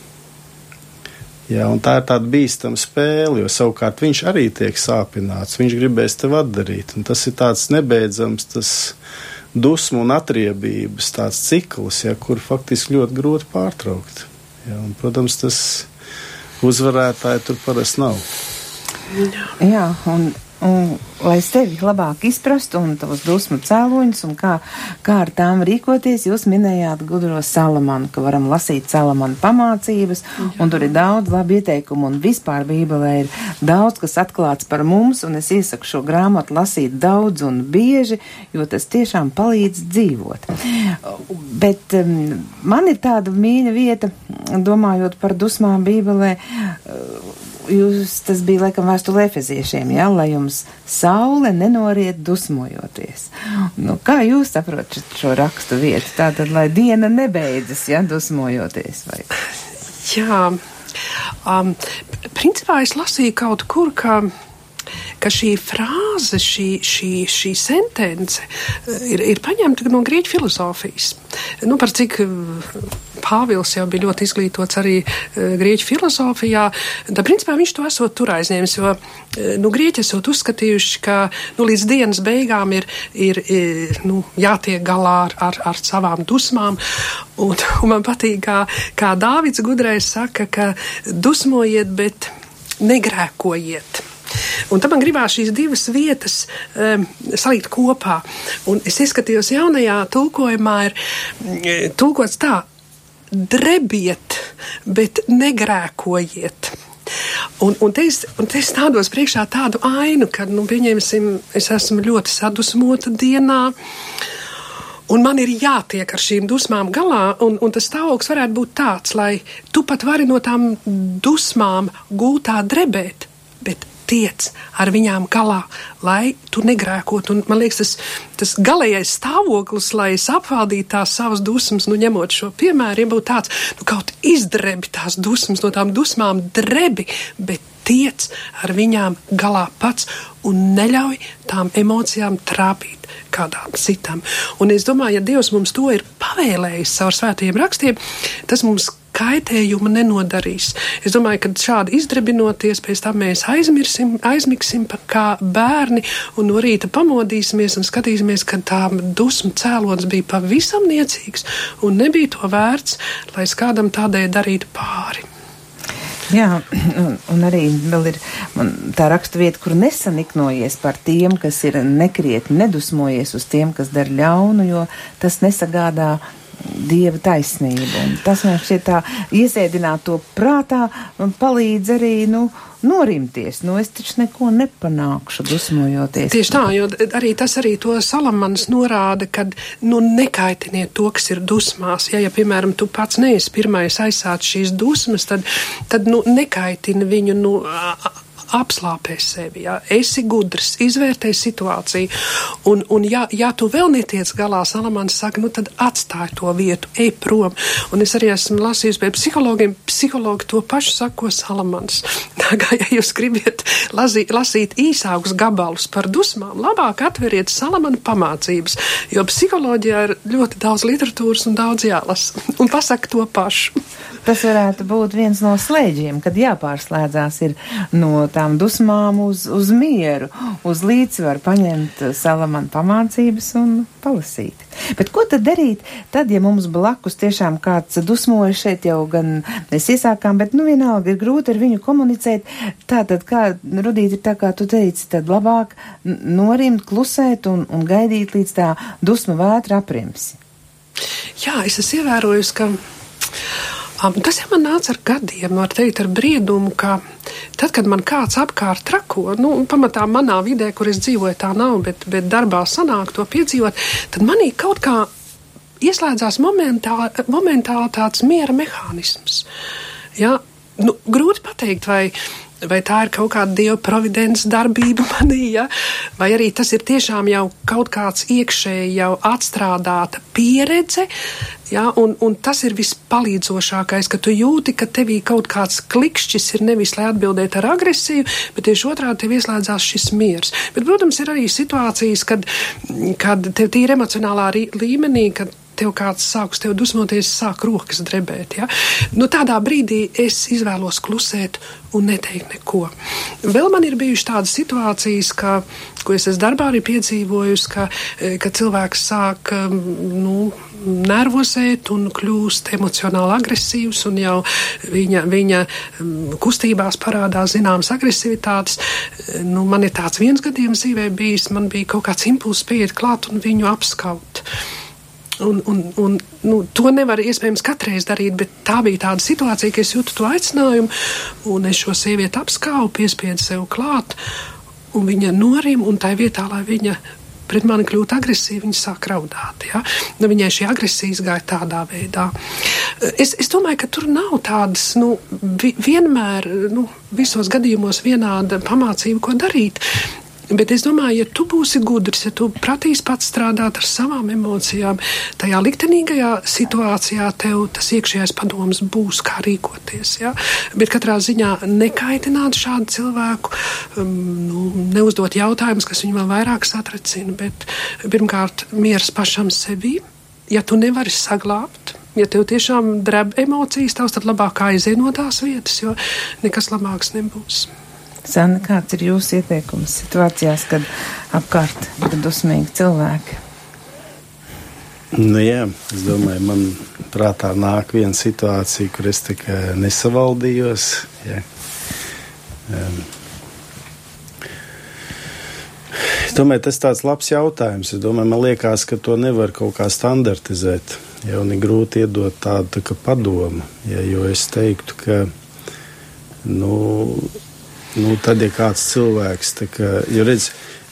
Jā, tā ir tāda bīstama spēle, jo savukārt viņš arī tiek sāpināts. Viņš gribēs tevi atdarīt. Tas ir tāds nebeidzams, tas dusmu un atriebības cikls, ja, kur faktiski ļoti grūti pārtraukt. Jā, un, protams, tas uzvarētāji tur parasti nav. Jā, un un, lai es tevi labāk izprastu un tavus dusmu cēloņus un kā, kā ar tām rīkoties, jūs minējāt gudro salamanu, ka varam lasīt salamanu pamācības, un tur ir daudz labi ieteikumu, un vispār Bībelē ir daudz, kas atklāts par mums, un es iesaku šo grāmatu lasīt daudz un bieži, jo tas tiešām palīdz dzīvot. Bet um, man ir tāda mīļa vieta, domājot par dusmām Bībelē, uh, jūs, tas bija laikam vēstule efeziešiem, jā, lai jums saule nenoriet dusmojoties. Nu, kā jūs saprotat šo rakstu vietu? Tātad, lai diena nebeidzas, jā, dusmojoties vai? Jā, um, principā es lasīju kaut kur, ka ka šī frāze, šī, šī, šī sentence eh, ir, ir paņemta no grieķu filozofijas. Nu, par cik eh, Pāvils jau bija ļoti izglītots arī uh, grieķu filozofijā, tad principā viņš to esot tur aizņēmis, jo nu, grieķi esot uzskatījuši, ka nu, līdz dienas beigām ir, ir nu, jātiek galā ar, ar, ar savām dusmām. Un, un man patīk, kā, kā Dāvids gudrais saka, ka dusmojiet, bet negrēkojiet. Un tad man gribās šīs divas vietas um, salikt kopā. Un es izskatījos, jaunajā tulkojumā ir mm, tulkots tā: drebiet, bet negrēkojiet. Un, un, te es, un te es stādos priekšā tādu ainu, ka, nu, pieņemsim, es esmu ļoti sadusmota dienā. Un man ir jātiek ar šīm dusmām galā, un, un tas stāvoklis varētu būt tāds, lai tu pat vari no tām dusmām gūtā drebēt, bet tiec ar viņām galā, lai tu negrēkot. Un, man liekas, tas, tas galīgais stāvoklis, lai es apvaldītu tās savas dusmas, nu, ņemot šo piemēru, ja būtu tāds, nu, kaut izdrebi tās dusmas, no tām dusmām drebi, bet tiec ar viņām galā pats un neļauj tām emocijām trāpīt kādām citām. Un es domāju, ja Dievs mums to ir pavēlējis caur svētajiem rakstiem, tas mums kaitējumu nenodarīs. Es domāju, ka šādi izdrebinoties, pēc tam mēs aizmirsim, aizmigsim kā bērni un no rīta pamodīsimies un skatīsimies, ka tā dusmu cēlonis bija pavisam niecīgs un nebija to vērts, lai es kādam tādēļ darītu pāri. Jā, un, un arī vēl ir tā raksturvieta, kur nesaniknojies par tiem, kas ir nekrietni nedusmojies uz tiem, kas dara ļaunu, jo tas nesagādā dieva taisnību. Un tas man šķiet tā iesēdināt to prātā palīdz arī, nu, norimties. Nu, es taču neko nepanākšu, dusmojoties. Tieši tā, jo arī tas arī to salamans norāda, ka, nu, nekaitiniet to, kas ir dusmās. Ja, ja piemēram, tu pats neesi pirmais aizsācis šīs dusmas, tad, tad nu, nekaitini viņu, nu, apslāpē sevi, ja? esi gudrs, izvērtē situāciju, un, un ja, ja tu vēl netiec galā, Salamans saka, nu tad atstāj to vietu, ej prom. Un es arī esmu lasījusi pie psihologiem, psihologi to pašu sako Salamans. [laughs] Tā kā, ja jūs gribat lasīt, lasīt īsākus gabalus par dusmām, labāk atveriet Salamana pamācības, jo psiholoģijā ir ļoti daudz literatūras un daudz jālasa, [laughs] un pasaka to pašu. Tas varētu būt viens no slēdžiem, kad jāpārslēdzās no tām dusmām uz, uz mieru, uz līdzsvaru, paņemt salamana pamācības un palasīt. Bet ko tad darīt tad, ja mums blakus tiešām kāds dusmojas šeit jau gan mēs iesākām, bet nu vienalga ir grūti ar viņu komunicēt. Tātad, kā Rudīt ir tā kā tu teici, tad labāk norimt, klusēt un, un gaidīt līdz tā dusmu vētra aprimsi. Jā, es esmu ievērojusi, ka Tas jau man nāca ar gadiem, var teikt, ar briedumu, ka tad, kad man kāds apkārt trako, nu, pamatā manā vidē, kur es dzīvoju, tā nav, bet, bet darbā sanāk to piedzīvot, tad manī kaut kā ieslēdzās momentā, momentāli tāds miera mehānisms. Ja? Nu, grūti pateikt, vai vai tā ir kaut kāda dieva providences darbība [laughs] manī, ja? vai arī tas ir tiešām jau kaut kāds iekšēji jau atstrādāta pieredze, ja? un, un tas ir vispalīdzošākais, ka tu jūti, ka tevī kaut kāds klikšķis ir nevis, lai atbildētu ar agresiju, bet tieši otrādi tev ieslēdzās šis miers. Bet, protams, ir arī situācijas, kad, kad tev tīri emocionālā līmenī, kad tev kāds sāks tev dusmoties, sāk rokas drebēt. Ja? Nu, tādā brīdī es izvēlos klusēt un neteikt neko. Vēl man ir bijušas tādas situācijas, ka, ko es esmu darbā arī piedzīvojusi, ka, eh, ka cilvēks sāk nu, nervozēt un kļūst emocionāli agresīvs, un jau viņa, viņa kustībās parādās zināmas agresivitātes. Nu, man ir tāds viens gadījums dzīvē bijis, man bija kaut kāds impulss pieiet klāt un viņu apskaut. Un, un, un, nu, to nevar iespējams katreiz darīt, bet tā bija tāda situācija, ka es jūtu to aicinājumu, un es šo sievieti apskauju, piespiedu sev klāt, un viņa norim, un tā vietā, lai viņa pret mani kļūtu agresīva, viņa sāk raudāt. Ja? Nu, viņai šī agresija gāja tādā veidā. Es, es domāju, ka tur nav tādas nu, vi, vienmēr, nu, visos gadījumos vienāda pamācība, ko darīt. Bet es domāju, ja tu būsi gudrs, ja tu prasīs pats strādāt ar savām emocijām, tajā liktenīgajā situācijā tev tas iekšējais padoms būs, kā rīkoties. Ja? Bet katrā ziņā nekaitināt šādu cilvēku, um, nu, neuzdot jautājumus, kas viņu vēl vairāk satracina, bet pirmkārt miers pašam sevi, ja tu nevari saglābt. Ja tev tiešām dreb emocijas, tavs tad labāk aiziet no tās vietas, jo nekas labāks nebūs. Sanna, kāds ir jūsu ieteikums situācijās, kad apkārt ir dusmīgi cilvēki? Nu, jā, es domāju, man prātā nāk viena situācija, kur es tikai nesavaldījos. Jā. Um, domāju, tas ir labs jautājums. Es domāju, man liekas, ka to nevar kaut kā standartizēt. Jau ir grūti iedot tādu tā padomu. Ja, jo es teiktu, ka nu, nu, tad, ja kāds cilvēks, kā, jo redz,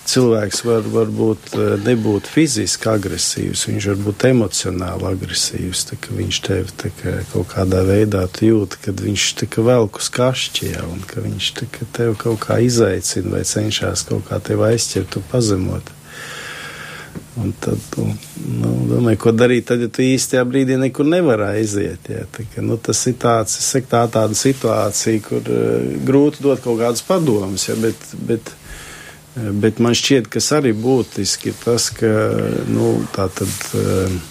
cilvēks var, var būt, eh, nebūt fiziski agresīvs, viņš var būt emocionāli agresīvs. Viņš tev kā, kaut kādā veidā jūt, ka viņš velk uz kašķi jau, un ka viņš tev kaut kā izaicina vai cenšas kaut kā tevi aizķert un pazemot. Un tad, nu, domāju, ko darīt, tad, ja tu īstajā brīdī nekur nevar aiziet. Jā, tā, ka, nu, tas ir tāds, tā, tāda situācija, kur uh, grūti dot kaut kādus padomus, ja, bet, bet, uh, bet man šķiet, kas arī būtiski ir tas, ka, nu, tā tad. Uh,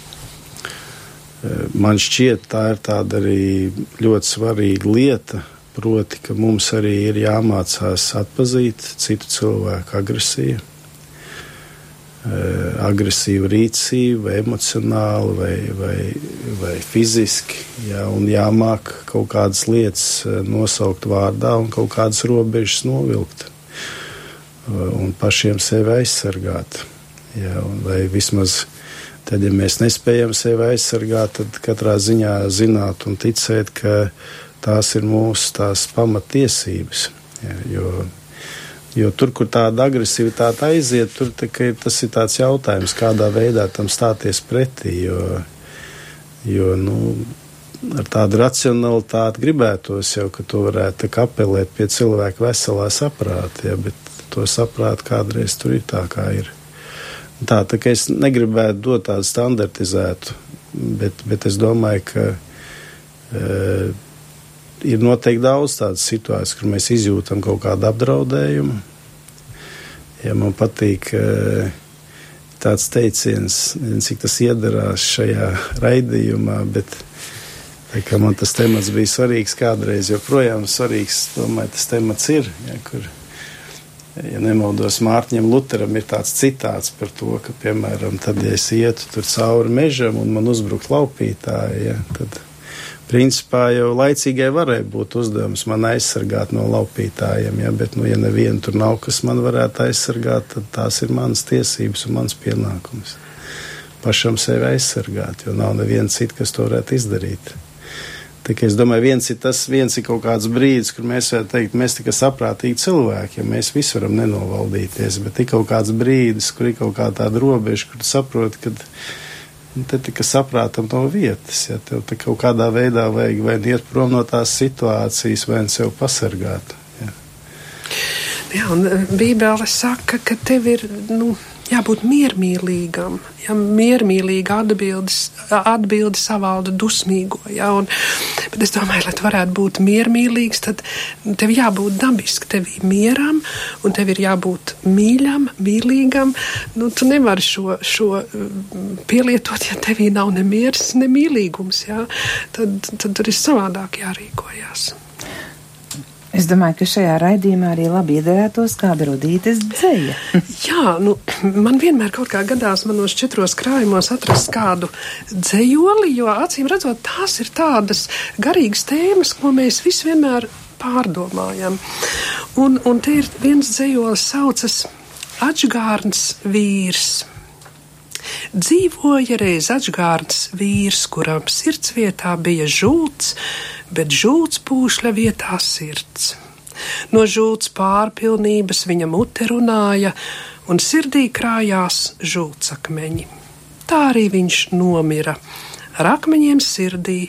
man šķiet, tā ir tāda arī ļoti svarīga lieta, proti, ka mums arī ir jāmācās atpazīt citu cilvēku agresiju Eh, agresīva rīcība, emocionāli vai, vai, vai fiziski, jā, un jāmāk kaut kādas lietas eh, nosaukt vārdā un kaut kādas robežas novilkt eh, un pašiem sevi aizsargāt. Jā, vai vismaz tad, ja mēs nespējam sevi aizsargāt, tad katrā ziņā zināt un ticēt, ka tās ir mūsu tās pamatiesības. Jā, jo Jo tur, kur tāda agresivitāte aiziet, tur tā, tas ir tāds jautājums, kādā veidā tam stāties pretī. Jo, jo nu, ar tādu racionalitāti gribētos jau, ka to varētu apelēt pie cilvēka veselā saprāta, ja, bet to saprātu kādreiz tur ir tā, kā ir. Tā, tā es negribētu dot tādu standartizētu, bet, bet es domāju, ka. E, ir noteikti daudz tādas situācijas, kur mēs izjūtam kaut kādu apdraudējumu. Ja man patīk eh, tāds teiciens, cik tas iedarās šajā raidījumā, bet kā man tas temats bija svarīgs kādreiz, joprojām svarīgs, domāju, tas temats ir, ja, kur, ja nemaldos, Mārtiņam Luteram ir tāds citāts par to, ka, piemēram, tad, ja es ietu tur cauri mežam un man uzbrukt laupītāji, ja, tad principā jau laicīgai varēja būt uzdevums man aizsargāt no laupītājiem, ja, bet, nu, ja neviena tur nav, kas man varētu aizsargāt, tad tās ir manas tiesības un mans pienākums. Pašam sevi aizsargāt, jo nav neviena cita, kas to varētu izdarīt. Tikai es domāju, viens ir tas, viens ir kaut kāds brīdis, kur mēs varētu teikt, mēs tikai saprātīgi cilvēki, ja mēs visu varam nenovaldīties, bet ir kaut kāds brīdis, kur ir kaut kā tāda robeža, kur saproti, ka Te tikai saprātam no vietas, ja tev te kaut kādā veidā vajag vai iet prom no tās situācijas, vai nu sev pasargāt. Ja. Jā, un e, Bībele saka, ka tev ir, nu, jābūt miermīlīgam, ja miermīlīga atbildes, atbildi savalda dusmīgo, ja, un, bet es domāju, lai tu varētu būt miermīlīgs, tad tev jābūt dabiski, tev ir mieram, un tev ir jābūt mīļam, mīlīgam, nu, tu nevari šo, šo pielietot, ja tevī nav ne miers, ne mīlīgums, ja, tad, tad tur ir savādāk jārīkojās. Es domāju, ka šajā raidījumā arī labi iedarētos kāda rudītes dzēja. [laughs] Jā, nu, man vienmēr kaut kā gadās manos četros krājumos atrast kādu dzējoli, jo acīm redzot, tās ir tādas garīgas tēmas, ko mēs visi vienmēr pārdomājam. Un, un te ir viens dzējolis saucas Atžgārns vīrs. Dzīvoja reiz atžgārns vīrs, kuram sirdsvietā bija žults, bet žults pūšļa vietā sirds. No žults pārpilnības viņa mute runāja, un sirdī krājās žultsakmeņi. Tā arī viņš nomira ar akmeņiem sirdī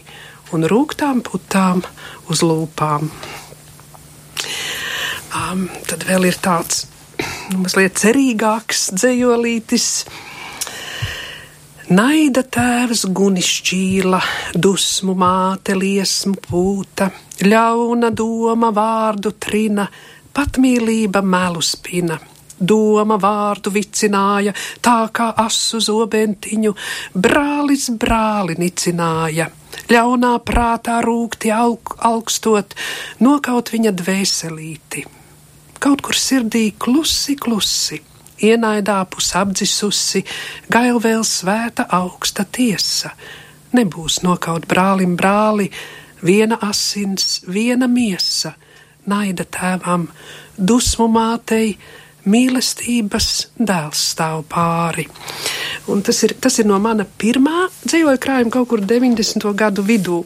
un rūktām putām uz lūpām. Um, tad vēl ir tāds nu, mazliet cerīgāks dzējolītis Naida tēvs gunis šķīla, dusmu māte liesmu pūta, ļauna doma vārdu trina, patmīlība melu spina. Doma vārdu vicināja, tā kā asu zobentiņu, brālis brāli nicināja. Ļaunā prātā rūkti aug, augstot, nokaut viņa dvēselīti. Kaut kur sirdī klusi, klusi ienaidā pusapdzisusi, gail vēl svēta augsta tiesa. Nebūs nokaut brālim brāli, viena asins, viena miesa, naida tēvam, dusmu mātei, mīlestības dēls stāv pāri. Un tas ir, tas ir no mana pirmā dzīvoja krājuma kaut kur 90. gadu vidū.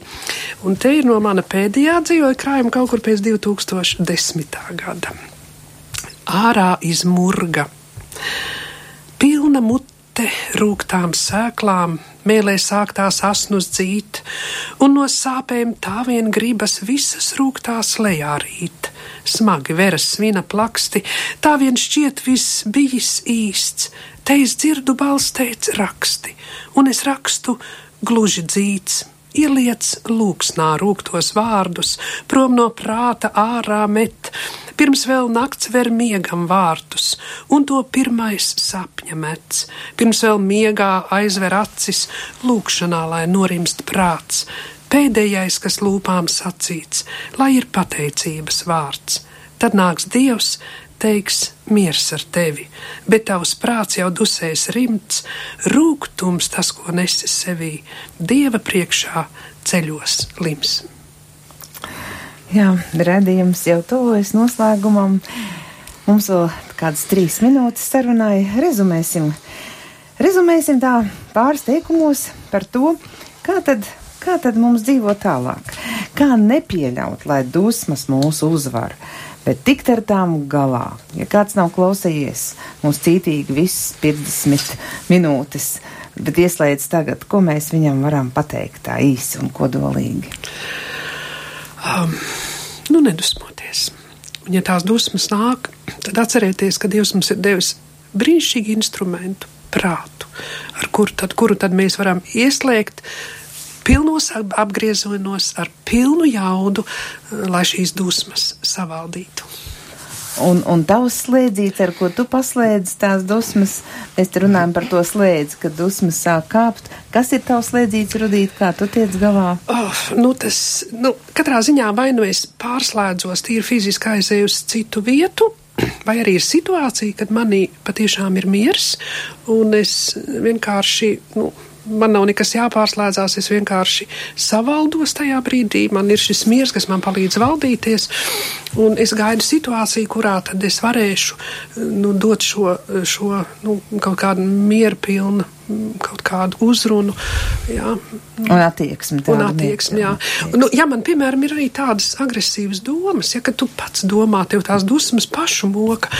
Un te ir no mana pēdējā dzīvoja krājuma kaut kur pēc 2010. gada. Ārā izmurga Pilna mute rūktām sēklām, mēlē sāktās asnus dzīt, un no sāpēm tā vien gribas visas rūktās lejā rīt. Smagi veras svina plaksti, tā vien šķiet viss bijis īsts, te es dzirdu balsteic raksti, un es rakstu gluži dzīts. Ieliec lūksnā rūktos vārdus, prom no prāta ārā met, pirms vēl nakts ver miegam vārtus, un to pirmais sapņa mets, pirms vēl miegā aizver acis, lūkšanā, lai norimst prāts, pēdējais, kas lūpām sacīts, lai ir pateicības vārds. Tad nāks Dievs, teiks miers ar tevi, bet tavs prāts jau dusēs rimts, rūgtums tas, ko nesi sevī, Dieva priekšā ceļos lims. Jā, redzējums jau tuvojas noslēgumam. Mums vēl kādas trīs minūtes sarunai. Rezumēsim, rezumēsim tā pāris teikumos par to, kā tad, kā tad mums dzīvo tālāk. Kā nepieļaut, lai dusmas mūsu uzvar bet tikt ar tām galā. Ja kāds nav klausījies mums cītīgi visas 50 minūtes, bet ieslēdz tagad, ko mēs viņam varam pateikt tā īsi un kodolīgi? Um, nu, nedusmoties. Un ja tās dusmas nāk, tad atcerieties, ka Dievs mums ir devis brīnišķīgu instrumentu, prātu, ar kuru tad, kuru tad mēs varam ieslēgt pilnos apgriezienos, ar pilnu jaudu, eh, lai šīs dusmas savaldītu. Un, un tavs slēdzīts, ar ko tu paslēdz tās dusmas, mēs te runājam par to slēdzi, kad dusmas sāk kāpt. Kas ir tavs slēdzīts, Rudīt, kā tu tiec galā? Oh, nu tas, nu, katrā ziņā vai nu es pārslēdzos tīri fiziski aizēju uz citu vietu, [clears throat] vai arī ir situācija, kad manī patiešām ir miers, un es vienkārši, nu, man nav nekas jāpārslēdzās, es vienkārši savaldos tajā brīdī. Man ir šis miers, kas man palīdz valdīties, un es gaidu situāciju, kurā tad es varēšu nu, dot šo, šo nu, kaut kādu mieru pilnu kaut kādu uzrunu. Jā. Un attieksmi. Un attieksmi, jā. Attieksmi. Nu, ja man, piemēram, ir arī tādas agresīvas domas, ja tu pats domā, tev tās dusmas pašu moka,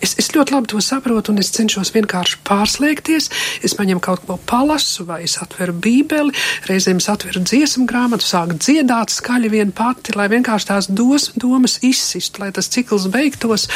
Es, es ļoti labi to saprotu, un es cenšos vienkārši pārslēgties. Es paņemu kaut ko palasu, vai es atveru bībeli, reizēm es atveru dziesmu grāmatu, sāku dziedāt skaļi vien pati, lai vienkārši tās dos, domas izsistu, lai tas cikls beigtos.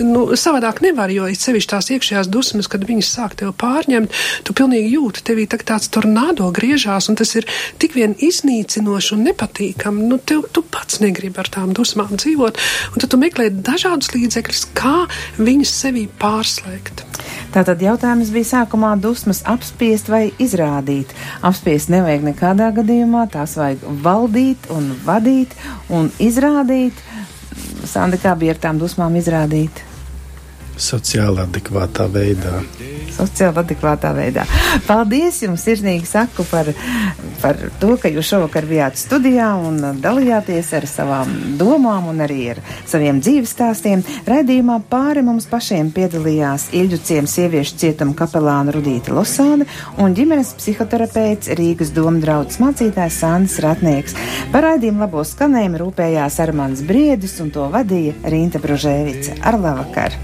Nu, savādāk nevar, jo sevišķi tās iekšējās dusmas, kad viņas sāk tev pārņemt, tu pilnīgi jūti, tevī tā, tāds tornado griežās, un tas ir tik vien iznīcinoši un nepatīkami. Nu, tev, tu pats negribi ar tām dusmām dzīvot, un tad tu meklē dažādus līdzekļus, kā viņi viņas sevī pārslēgt. Tātad jautājums bija sākumā dusmas apspiest vai izrādīt. Apspiest nevajag nekādā gadījumā, tās vajag valdīt un vadīt un izrādīt. Sandi, kā bija ar tām dusmām izrādīt? Sociāli adekvātā veidā sociāli adekvātā veidā. Paldies jums sirsnīgi saku par, par to, ka jūs šovakar bijāt studijā un dalījāties ar savām domām un arī ar saviem dzīves stāstiem. Raidījumā pāri mums pašiem piedalījās Ilģu ciems sieviešu cietuma kapelāna Rudīta Losāne un ģimenes psihoterapeits Rīgas doma draudzes mācītājs Sandis Ratnieks. Par raidījumu labo skanējumu rūpējās Armāns Briedis un to vadīja Rīnta Brožēvica. Ar labvakar!